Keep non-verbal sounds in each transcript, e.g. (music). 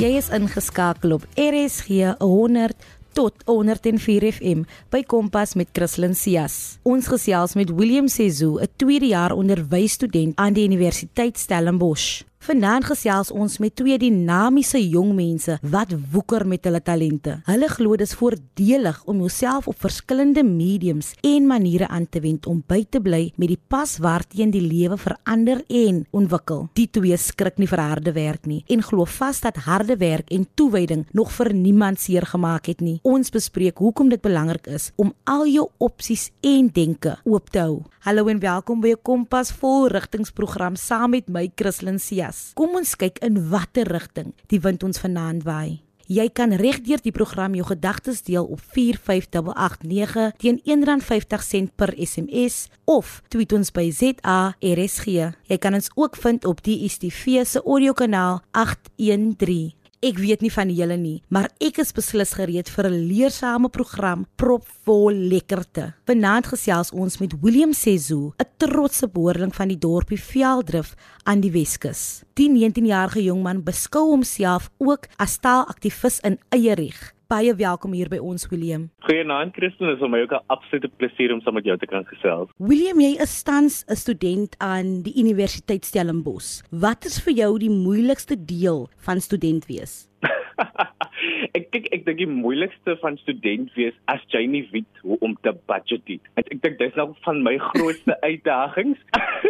Jy is ingeskakel op RSG 100 tot 104 FM by Kompas met Christlyn Cias. Ons gesels met William Sezu, 'n tweede jaar onderwysstudent aan die Universiteit Stellenbosch. Vanaand gesels ons met twee dinamiese jong mense wat woeker met hulle talente. Hulle glo dit is voordelig om jouself op verskillende mediums en maniere aan te wend om by te bly met die pas waarteen die lewe verander en ontwikkel. Die twee skrik nie vir harde werk nie en glo vas dat harde werk en toewyding nog vir niemand seer gemaak het nie. Ons bespreek hoekom dit belangrik is om al jou opsies en denke oop te hou. Hallo en welkom by 'n Kompas vol rigtingsprogram saam met my Christlyn Cias. Kom ons kyk in watter rigting die wind ons vanaand waai. Jy kan regdeur die program jou gedagtes deel op 45889 teen R1.50 per SMS of tweet ons by ZARSG. Jy kan ons ook vind op die ISTV se audiokanaal 813. Ek weet nie van julle nie, maar ek is beslis gereed vir 'n leersame program propvol lekkerte. Vanaand gesels ons met Willem Sezu, 'n trotse boerling van die dorpie Veldrif aan die Weskus. Die 19-jarige jongman beskou homself ook as taalaktivis in eie reg baie welkom hier by ons Willem. Goeienaand Christen, dit is vir my ook 'n absolute plesier om saam met jou te kan gesels. Willem, jy is tans 'n student aan die Universiteit Stellenbosch. Wat is vir jou die moeilikste deel van student wees? (laughs) dink ek dink die moeilikste van student wees as jy nie weet hoe om te budget nie. Ek ek dink dis nou van my (laughs) grootste uitdagings.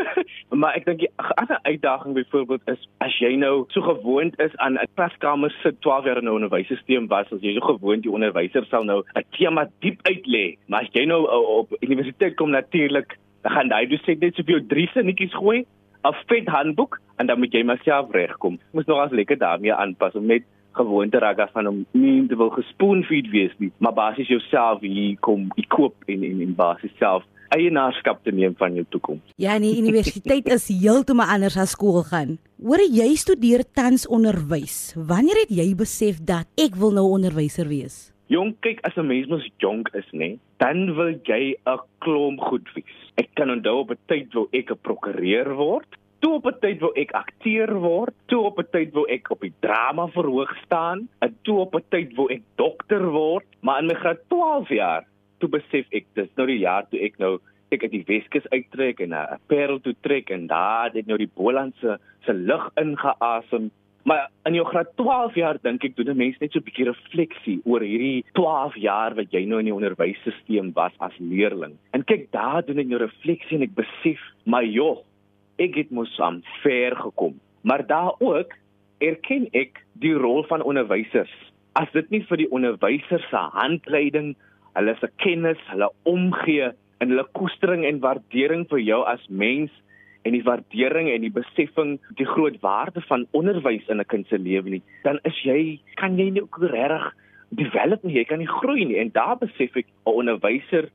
(laughs) maar ek dink die ander uitdaging byvoorbeeld is as jy nou so gewoond is aan 'n klaskamer se 12 jaar in 'n onderwysstelsel was, as jy so gewoond die onderwyser sal nou 'n tema diep uitlê, maar as jy nou uh, op universiteit kom natuurlik, dan gaan daai dosent net soveel drie sinnetjies gooi. 'n vet handboek en dan moet jy maar self regkom. Moet nog as lekker daarmee aanpas om net gewoonte raak van om nie te wil gespoonfeed wees nie, maar basies jouself hier kom koop en en, en basies self eienaarskap te neem van jou toekoms. Ja, nee, universiteit is heeltemal anders as skool gaan. Hoor jy studeer tans onderwys. Wanneer het jy besef dat ek wil nou onderwyser wees? Jong, kyk as 'n mens mos jonk is, nê, dan wil jy 'n klomp goed wees. Ek kan onthou op 'n tyd wou ek 'n prokureur word. Toe op 'n tyd wou ek akteur word, toe op 'n tyd wou ek op die drama verhoog staan, en toe op 'n tyd wou ek dokter word, maar in my graad 12 jaar, toe besef ek dis nou die jaar toe ek nou ek uit die Weskus uittrek en na Parel toe trek en daar het nou die Bolandse se lug ingeasem. Maar in jou graad 12 jaar dink ek doen 'n mens net so 'n bietjie refleksie oor hierdie 12 jaar wat jy nou in die onderwysstelsel was as leerling. En kyk, daar doen ek nou refleksie en ek besef, maar joh, ek het mos aan ver gekom. Maar daar ook erken ek die rol van onderwysers. As dit nie vir die onderwysers se handleiding, hulle se kennis, hulle omgee en hulle koestering en waardering vir jou as mens en die waardering en die besefing die groot waarde van onderwys in 'n kind se lewe nie, dan is jy kan jy nie ook regtig develop nie, jy kan nie groei nie en daar besef ek 'n onderwyser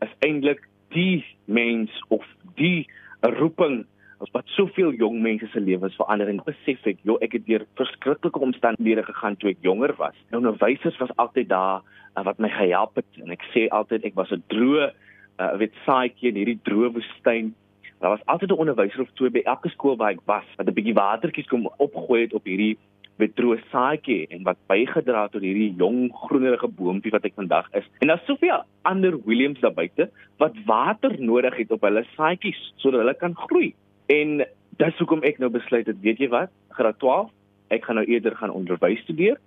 is eintlik die mens of die roeping wat soveel jong mense se lewens verander en besef ek, joh, ek het deur verskriklike omstandighede gegaan toe ek jonger was. Nou onderwysers was altyd daar uh, wat my gehelp het en ek sê altyd ek was 'n droë uh, weet saaitjie in hierdie droë woestyn. Daar was altyd 'n onderwyser of twee by elke skool waar ek was wat 'n bietjie watertjies kom opgooi het op hierdie met droë saadjie en wat bygedra het tot hierdie jong groenerige boontjie wat ek vandag is. En daar's soveel ander Williams daar buite wat water nodig het op hulle saadjies sodat hulle kan groei. En dis hoekom ek nou besluit het, weet jy wat? Graad 12, ek gaan nou eerder gaan onderwys studeer.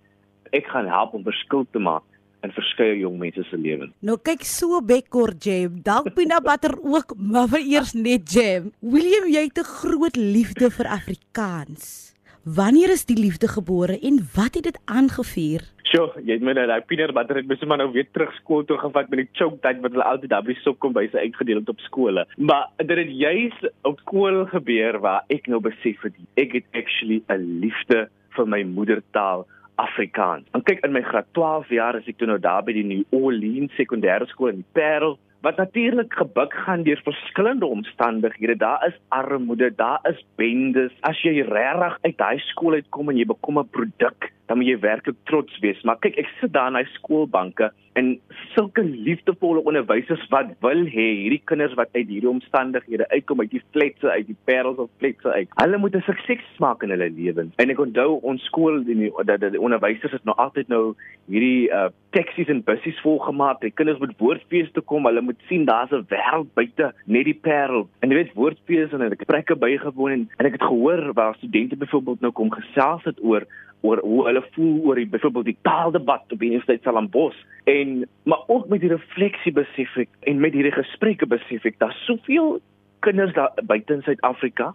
Ek gaan help om verskil te maak in verskeie jong mense se lewens. Nou kyk so Bekkor Jam, dalk peanut butter ook, maar vir eers net jam. William, jy het 'n groot liefde vir Afrikaans. Wanneer is die liefde gebore en wat het dit aangevuur? Sjoe, jy het my nou daai peanut butter het mos maar nou weer terug skool toe gevat met die choke tyd wat hulle altyd daar by sop kom by sy uitgedeel het op skole. Maar dit het juis op skool gebeur waar ek nou besef het ek het actually 'n liefde vir my moedertaal Afrikaans. En kyk in my graad 12 jaar as ek toe nou daar by die New Orleans sekondêre skool in Parel wat natuurlik gebuk gaan deur verskillende omstandighede. Daar is armoede, daar is bendes. As jy regtig uit daai skool uitkom en jy bekom 'n produk, dan moet jy werklik trots wees. Maar kyk, ek sit daar in daai skoolbanke en sulke liefdevolle onderwysers wat wil hê hierdie kinders wat uit hierdie omstandighede uitkom uit die fletse uit die parels of fletse uit. Hulle moet 'n sukses maak in hulle lewens. En ek onthou ons skool die dat die onderwysers het nou altyd nou hierdie uh taksies en busse volgemaak. Die kinders moet woordfees toe kom. Hulle moet sien daar's 'n wêreld buite net die parel. En jy weet woordfees en ek het preeke bygewoon en, en ek het gehoor waar studente byvoorbeeld nou kom gesels het oor oor hoe hulle voel oor die byvoorbeeld die taaldebat op die Universiteit Stellenbosch. En maar ook met die refleksie besef ek en met hierdie gesprekke besef ek daar's soveel kinders daar buite in Suid-Afrika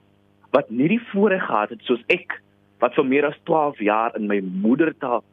wat nie die voorreg gehad het soos ek wat vir meer as 12 jaar in my moedertaal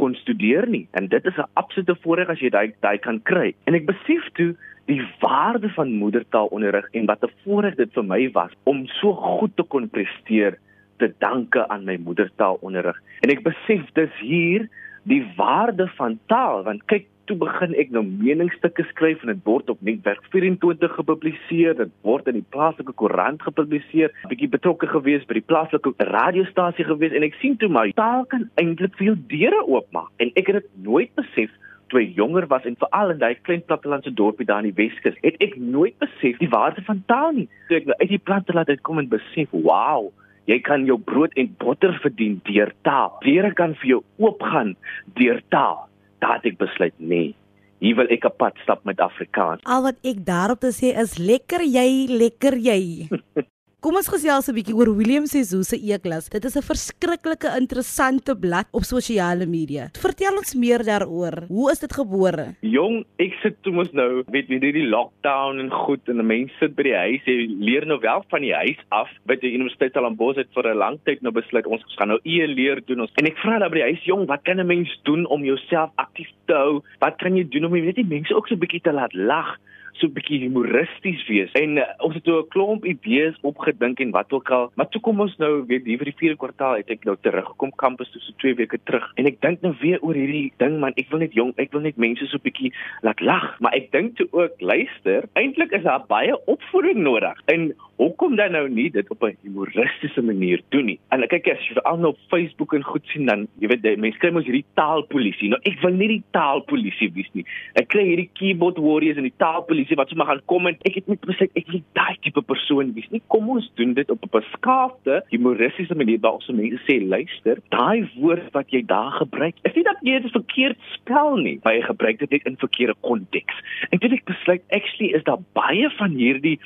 kon studeer nie. En dit is 'n absolute voorreg as jy daai daai kan kry. En ek besef toe die waarde van moedertaalonderrig en wat 'n voorreg dit vir my was om so goed te kon presteer te danke aan my moedertaalonderrig en ek besef dis hier die waarde van taal want kyk toe begin ek nou meningsstukke skryf en dit word op Netwerk 24 gepubliseer, dit word in die plaaslike koerant gepubliseer, bietjie betrokke gewees by die plaaslike radiostasie gewees en ek sien toe my taal kan eintlik veel deure oopmaak en ek het dit nooit besef toe ek jonger was en veral in daai klein plattelandse dorpie daar in die Weskus, het ek nooit besef die waarde van taal nie. Toe ek nou uit die platteland uitkom en besef, wow, Jy kan jou brood en botter verdien deur taal. Deure kan vir jou oopgaan deur taal dat ek besluit nee. Hier wil ek 'n pad stap met Afrikaans. Al wat ek daarop te sê is lekker jy, lekker jy. (laughs) Kom ons gesels 'n bietjie oor William Sesou se e-klas. Dit is 'n verskriklike interessante blad op sosiale media. Vertel ons meer daaroor. Hoe is dit gebore? Jong, ek sit toe mos nou met met hierdie lockdown en goed en mense sit by die huis. Jy leer nou wel van die huis af. By die Universiteit Stellenbosch het vir 'n lang tyd nou besluit ons gaan nou e leer doen ons. En ek vra daar by die huis, jong, wat kan 'n mens doen om jouself aktief te hou? Wat kan jy doen om jy weet die mense ook so 'n bietjie te laat lag? So 'n bietjie humoristies wees. En uh, ons het toe 'n klomp idees opgedink en wat ook al, maar toe kom ons nou weet hier vir die vierde kwartaal het ek nou teruggekom kampus toe so 2 weke terug. En ek dink nou weer oor hierdie ding man, ek wil net jong, ek wil net mense so 'n bietjie laat lag, maar ek dink toe ook luister, eintlik is daar baie opvoeding nodig. En hoekom dan nou nie dit op 'n humoristiese manier doen nie? En kyk as jy veral nou op Facebook en goed sien dan, jy weet mense kry mos hierdie taalpolisie. Nou ek wil nie die taalpolisie wees nie. Ek kry hierdie keyboard warriors en die taalpolisie polisie wat sommer gaan kom en ek het net besluit ek wil daai tipe persoon wees. Nie kom ons doen dit op 'n beskaafde, humoristiese manier waar ons mense sê luister, daai woord wat jy daar gebruik, is nie dat jy dit verkeerd spel nie, maar jy gebruik dit net in verkeerde konteks. En dit ek besluit actually is daar baie van hierdie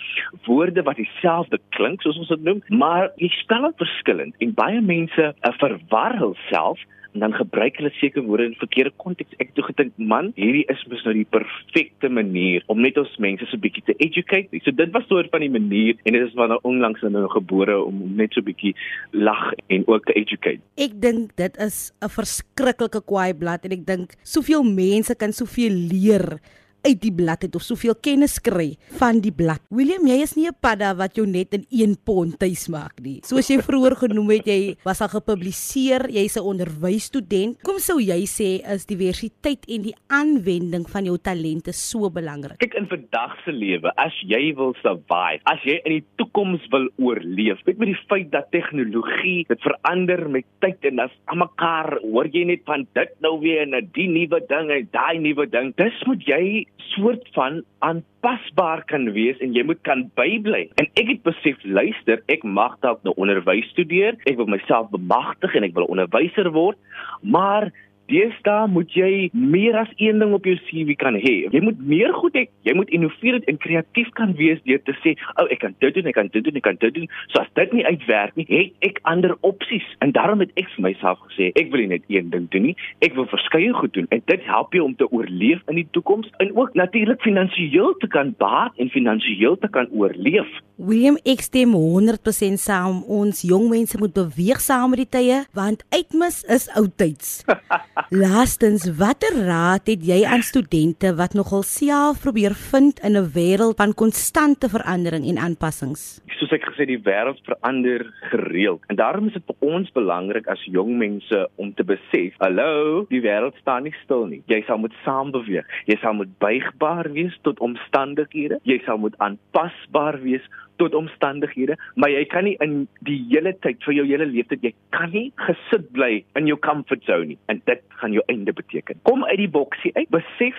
woorde wat dieselfde klink soos ons dit noem, maar jy spel dit verskillend en baie mense uh, verwar hulself en dan gebruik hulle seker woorde in verkeerde konteks. Ek het toe gedink, man, hierdie is mos nou die perfekte manier om net ons mense so 'n bietjie te educate. So dit was soort van die manier en dit is maar nou onlangs nou gebore om net so 'n bietjie lag en ook te educate. Ek dink dit is 'n verskriklike kwaai blad en ek dink soveel mense kan soveel leer uit die blad het of soveel kennis kry van die blad. William, jy is nie 'n padda wat jou net in een pond tuis maak nie. Soos jy vroeër genoem het, jy was al gepubliseer, jy's 'n onderwysstudent. Kom sou jy sê is diversiteit en die aanwending van jou talente so belangrik? Kyk in vandag se lewe, as jy wil survive, as jy in die toekoms wil oorleef, weet met die feit dat tegnologie dit verander met tyd en as almekaar hoor jy net van dit nou weer en 'n die nuwe ding en daai nuwe ding. Dis moet jy soort van aanpasbaar kan wees en jy moet kan bybly. En ek het besef, luister, ek mag dalk nou onderwys studeer, ek wil myself bemagtig en ek wil 'n onderwyser word, maar Deesdae moet jy meer as een ding op jou CV kan hê. Jy moet meer goed hê. Jy moet innoverend en kreatief kan wees deur te sê, "O, oh, ek kan dit doen, ek kan dit doen, ek kan dit doen." So as dit nie uitwerk nie, het ek ander opsies. En daarom het ek vir myself gesê, ek wil nie net een ding doen nie. Ek wil verskeie goed doen. En dit help jou om te oorleef in die toekoms en ook natuurlik finansiëel te kan baat en finansiëel te kan oorleef. William, ek stem 100% saam. Ons jong mense moet beweeg saam met die tye, want uitmis is oudtyds. (laughs) Laastens, watter raad het jy aan studente wat nogal self probeer vind in 'n wêreld van konstante verandering en aanpassings? Soos ek gesê, die wêreld verander gereeld en daarom is dit vir ons belangrik as jong mense om te besef, hallo, die wêreld staan nie stil nie. Jy sal moet saam beweeg. Jy sal moet buigbaar wees tot omstandighede. Jy sal moet aanpasbaar wees tot omstandighede, maar jy kan nie in die hele tyd vir jou hele lewe jy kan nie gesit bly in jou comfort zone nie. En dit gaan jou einde beteken. Kom uit die boksie uit, besef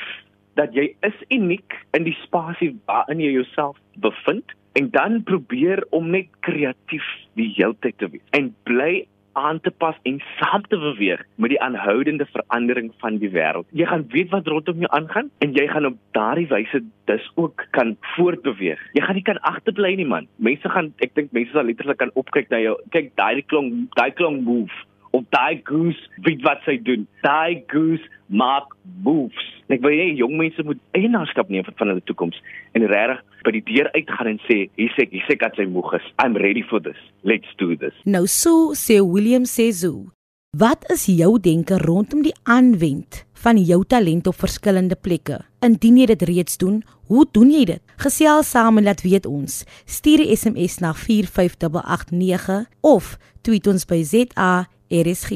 dat jy is uniek in die spasie waarin jy jouself bevind. En dan probeer om net kreatief die hele tyd te wees. En bly aan te pas en saam te beweeg met die aanhoudende verandering van die wêreld. Jy gaan weet wat rondom jou aangaan en jy gaan op daardie wyse dus ook kan voortbeweeg. Jy gaan nie kan agterbly nie man. Mense gaan ek dink mense sal letterlik kan opkyk na jou. Kyk daai klong, daai klong move of daai goose weet wat sy doen. Daai goose maak moves. Ek wil hê jong mense moet eienaarskap neem van hulle toekoms en regtig by die deur uitgaan en sê, hier sê, hier sê kat sy moeg is. I'm ready for this. Let's do this. Nou so sê William Sezu. Wat is jou denke rondom die aanwend van jou talent op verskillende plekke? Indien jy dit reeds doen, hoe doen jy dit? Gesels saam en laat weet ons. Stuur 'n SMS na 45889 of tweet ons by ZARSG.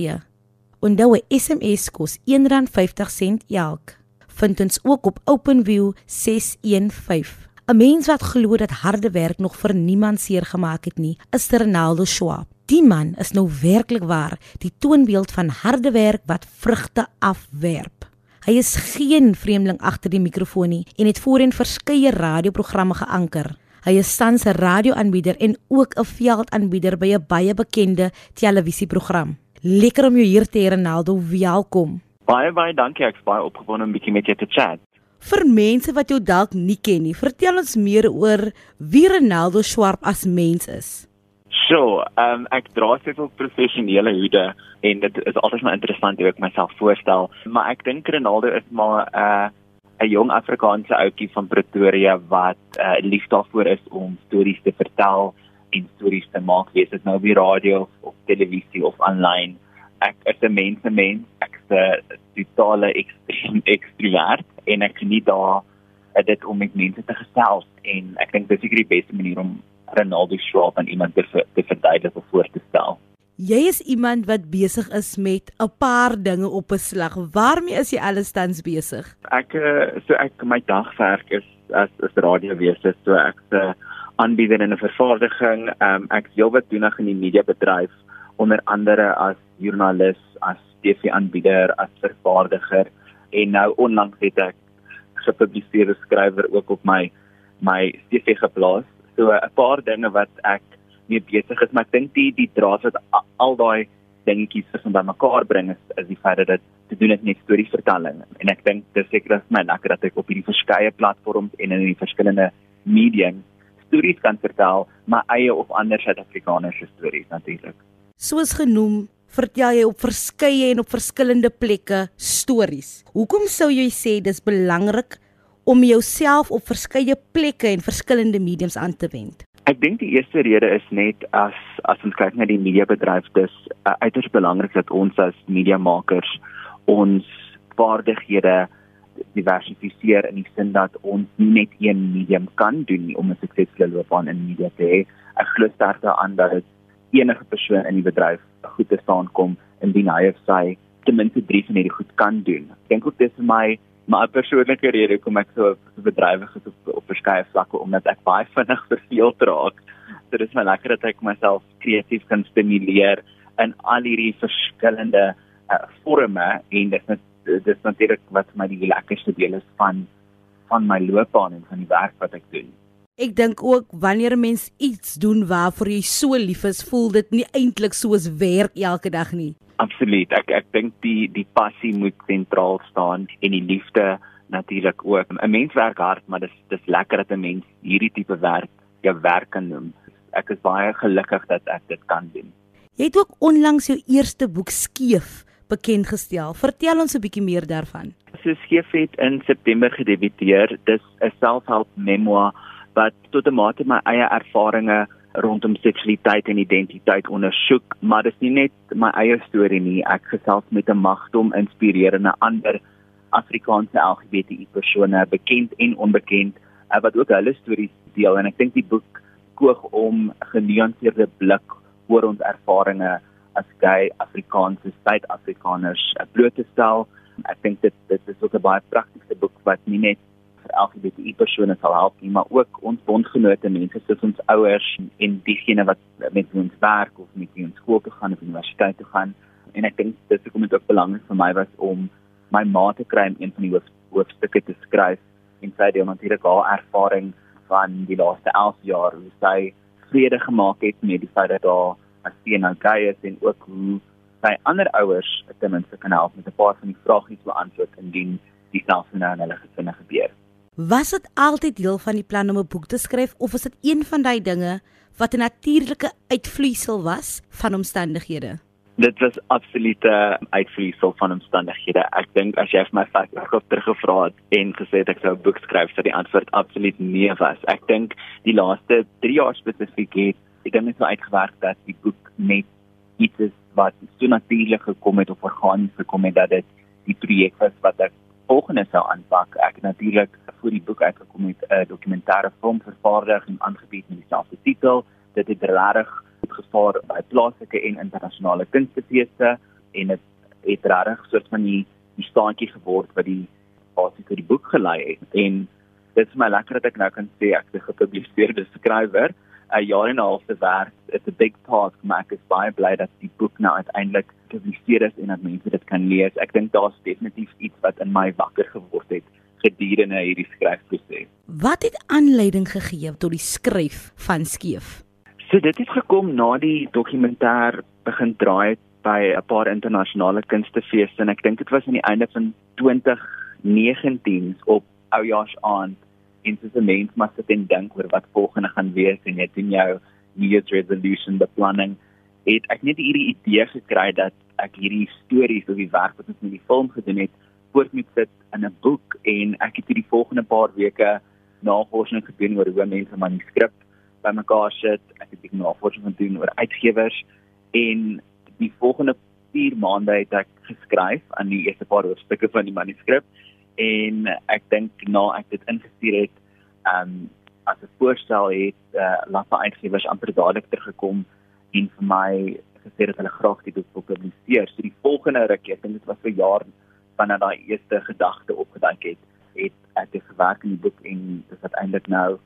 Onthou 'n SMS kos R1.50 elk. Vind ons ook op OpenView 615. 'n Mens wat glo dat harde werk nog vir niemand seer gemaak het nie, is Ronaldo Schwab. Die man is nou werklik waar die toonbeeld van harde werk wat vrugte afwerp. Hy is geen vreemdeling agter die mikrofoon nie en het voorheen verskeie radioprogramme geanker. Hy is tans 'n radioaanbieder en ook 'n veldaanbieder by 'n baie bekende televisieprogram. Lekker om jou hier te hê Ronaldo, welkom. Baie baie dankie, ek's baie opgewonde om 'n bietjie met jou te chat. Vir mense wat jou dalk nie ken nie, vertel ons meer oor wie Ronaldo Swarp as mens is. So, ehm um, ek dra soveel professionele hoede en dit is altyd maar interessant hoe ek myself voorstel, maar ek dink Ronaldo is maar 'n uh, 'n jong Afrikaanse ouetjie van Pretoria wat uh, lief daarvoor is om stories te vertel en stories te maak, wees dit nou op die radio of televisie of aanlyn. Ek is 'n mensemens, ek is 'n totale ekstrovert (laughs) en ek geniet daar uh, dit om met mense te gesels en ek dink dis seker die beste manier om Ronaldo Schwab aan iemand te, te verduidelik of voor te stel. Jy is iemand wat besig is met 'n paar dinge op 'n slag. Waarmee is jy alles tans besig? Ek eh, so ek my dagwerk is as as radiowese, so ek se uh, aanbieder in 'n vervaardiging. Um, ek is heelwat doenig in die mediabedryf, onder andere as joernalis, as TV-aanbieder, as vervaardiger en nou onlangs het ek gepubliseerde skrywer ook op my my CV geplaas. So 'n paar dinge wat ek mee besig is, maar ek dink die die draad wat al daai dingetjies is om bymekaar bring is, is die feit dat dit te doen het met storievertelling en ek dink dis seker dat my lekker dat ek op hierdie verskeie platforms en in die verskillende mediums stories kan vertel, maar eie of ander Suid-Afrikaanse stories natuurlik. Soos genoem, vertel jy op verskeie en op verskillende plekke stories. Hoekom sou jy sê dis belangrik om jouself op verskeie plekke en verskillende mediums aan te wend? Ek dink die eerste rede is net as as ons kyk na die mediabedryf, dis uh, uiters belangrik dat ons as mediamakers ons vaardighede diversifiseer in die sin dat ons nie net een medium kan doen nie om 'n suksesvolle loopbaan in media te hê. Ek glo sterk daaraan dat dit enige persoon in die bedryf goed te staan kom indien hy of sy ten minste drie van hierdie goed kan doen. Ek dink ook dis vir my my persoonlike rede hoekom ek so bedrywig is op, op verskeie vlakke omdat ek baie vinnig (laughs) verveeld raak. So dit is my lekker dat ek myself kreatief kan stimuleer in al hierdie verskillende uh, forme en dit is dis natuurlik wat vir my die lekkerste deel is van van my loopbaan en van die werk wat ek doen. Ek dink ook wanneer 'n mens iets doen waarvoor jy so lief is, voel dit nie eintlik soos werk elke dag nie. Absoluut. Ek ek dink die die passie moet sentraal staan en die liefde natuurlik ook. 'n Mens werk hard, maar dis dis lekker dat 'n mens hierdie tipe werk jou werk kan noem. Ek is baie gelukkig dat ek dit kan doen. Jy het ook onlangs jou eerste boek skeef bekend gestel. Vertel ons 'n bietjie meer daarvan. So Skeef het in September gedebuteer. Dis 'n selfhelp memoir wat tot 'n mate my eie ervarings rondom seksualiteit en identiteit ondersoek, maar dis nie net my eie storie nie. Ek gesels met 'n magdom inspirerende ander Afrikaanse LGBTI persone, bekend en onbekend, eh, wat ook hulle stories deel en ek dink die boek koog om genuanceerde blik oor ons ervarings as gay Afrikaanse Suid-Afrikaners bloot te stel. Ek dink dit dit is ook 'n baie praktiese boek wat nie net vir LGBTI persone sal help nie, maar ook ons bondgenote, mense soos ons ouers en diegene wat met ons werk of met ons skool toe gaan of universiteit toe gaan. En ek dink dit is ook net belangrik vir my was om my ma te kry om een van die hoof, hoofstukke te skryf en sy deel natuurlik haar ervaring van die laaste 11 jaar hoe sy vrede gemaak het met die feit dat haar as sy nou gay is en ook hoe sy ander ouers ten minste kan help met 'n paar van die wat beantwoord indien dieselfde nou in hulle gesinne gebeur. Was dit altyd deel van die plan om 'n boek te skryf of was dit een van daai dinge wat 'n natuurlike uitvloeisel was van omstandighede? Dit was absolute uitvloeisel van omstandighede. Ek dink as jy vir my vasgehou teruggevra het en gesê het ek sou 'n boek skryf, sou die antwoord absoluut nee was. Ek dink die laaste 3 jaar spesifiek het ek dan net so uitgewerk dat die boek net iets is wat so natuurlik gekom het of organies gekom het dat dit die projek was wat ek volgende sou aanpak. Ek het natuurlik voor die boek uitgekom met 'n dokumentêre film vervaardig en aangebied met dieselfde titel. Dit het regtig gevaar by plaaslike en internasionale kunstefeeste en dit het regtig soort van die die staantjie geword wat die basies vir die boek gelei het. En dit is my lekker dat ek nou kan sê ek is 'n gepubliseerde skrywer. 'n jaar en 'n half se werk is 'n big task, maar ek is baie bly dat die boek nou uiteindelik gepubliseer is en dat mense dit kan lees. Ek dink daar's definitief iets wat in my wakker geword het gedurende hierdie skryfproses. Wat het aanleiding gegee tot die skryf van Skeef? So dit het gekom na die dokumentêr begin draai by 'n paar internasionale kunstefeeste en ek dink dit was aan die einde van 2019 op Oujaarsand en soos 'n mens maar sit en dink oor wat volgende gaan wees en jy doen jou New Year's resolution beplanning het ek net hierdie idee gekry dat ek hierdie stories of die werk wat ons met die film gedoen het voort moet sit in 'n boek en ek het hierdie volgende paar weke navorsing gedoen oor hoe mense manuskrip bymekaar sit ek het bietjie navorsing gedoen oor uitgewers en die volgende 4 maande het ek geskryf aan die eerste paar hoofstukke van die manuskrip en ek dink na ek dit ingestuur het um as 'n voorstel het uh, Lapa uitgewers amper dadelik teruggekom en vir my gesê dat hulle graag dit wil publiseer. So die volgende ruk, ek dink dit was vir jaar vanaf daai eerste gedagte opgedank het, het ek dit gewerk in die boek en dit is uiteindelik nou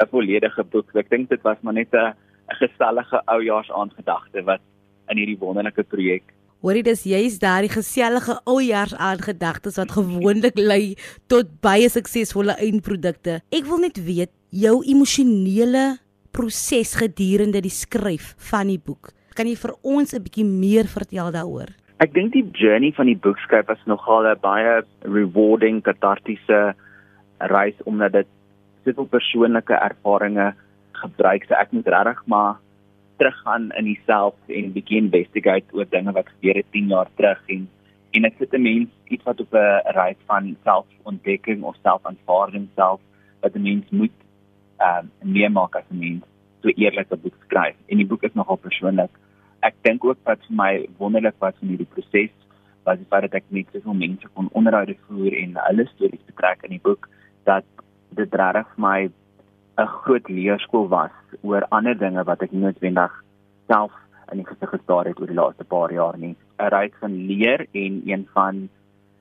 'n volledige boek. Ek dink dit was maar net 'n gesellige oujaarsaandgedagte wat in hierdie wonderlike projek Hoorie dis juist daardie gesellige oujaars aangedagtes wat gewoonlik (laughs) lei tot baie suksesvolle eindprodukte. Ek wil net weet jou emosionele proses gedurende die skryf van die boek. Kan jy vir ons 'n bietjie meer vertel daaroor? Ek dink die journey van die boekskryf was nogal 'n baie rewarding, katartiese reis omdat dit soveel persoonlike ervarings gebruik. So ek moet regtig maar teruggaan in jouself en begin investigate oor dinge wat gebeur het 10 jaar terug en en dit sit 'n mens iets wat op 'n reis van selfontdekking of selfaanvaarding self wat 'n mens moet ehm um, meemaak as 'n mens so eerlik 'n boek skryf en die boek is nogal persoonlik. Ek dink ook wat vir my wonderlik was in hierdie proses was die feit dat ek net soveel mense kon onderhoude voer en hulle stories betrek in die boek dat dit regtig vir my 'n groot leerskool was oor ander dinge wat ek noodwendig self in die gesig gestaar het oor die laaste paar jaar nie. 'n Reis van leer en een van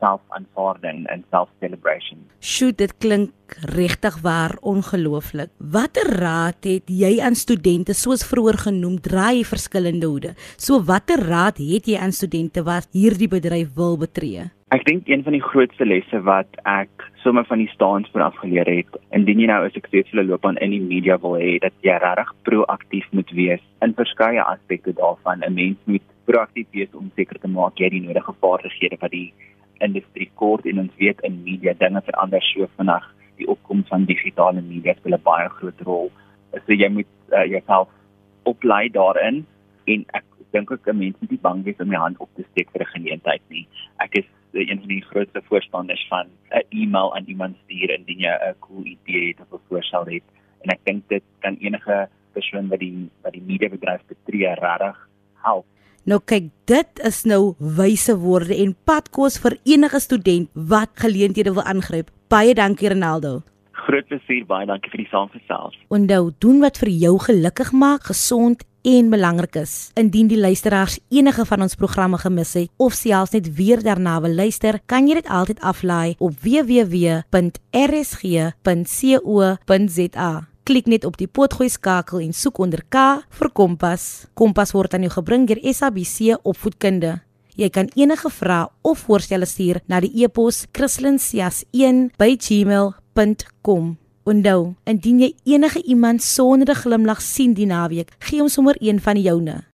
self-aanvaarding en self-celebration. Sjoe, dit klink regtig waar ongelooflik. Watter raad het jy aan studente soos vroeër genoem drie verskillende hoede? So watter raad het jy aan studente wat hierdie bedryf wil betree? Ek dink een van die grootste lesse wat ek sommer van die staans vanaf geleer het, indien jy nou 'n suksesvolle loopbaan in die media wil hê, dat jy regtig proaktief moet wees in verskeie aspekte daarvan. 'n Mens moet proaktief wees om seker te maak jy het die nodige vaardighede wat die industrie kort en ons weet in media dinge verander so vinnig. Die opkoms van digitale media speel 'n baie groot rol. So jy moet uh, jouself oplei daarin en ek dink ook 'n mens moet nie bang wees om jou hand op te steek vir 'n geleentheid nie. Ek is uh, een van die grootste voorstanders van 'n e-mail aan iemand stuur indien jy 'n cool idee het of 'n voorstel het en ek dink dit kan enige persoon wat die wat die media bedryf betree regtig help. Nou kyk, dit is nou wyse woorde en padkos vir enige student wat geleenthede wil aangryp. Baie dankie Ronaldo. Groot plesier, baie dankie vir die saamgesels. Onthou, doen wat vir jou gelukkig maak, gesond en belangrik is. Indien die luisteraars enige van ons programme gemis het of selfs net weer daarna wil luister, kan jy dit altyd aflaai op www.rsg.co.za. Klik net op die potgooi skakel en soek onder K vir Kompas. Kompas word aan jou gebring deur SABC Opvoedkunde. Jy kan enige vrae of voorstelle stuur na die e-pos kristlyn.sias1@gmail.com. Onthou, indien jy enige iemand sonder 'n glimlag sien die naweek, gee hom sommer een van die joune.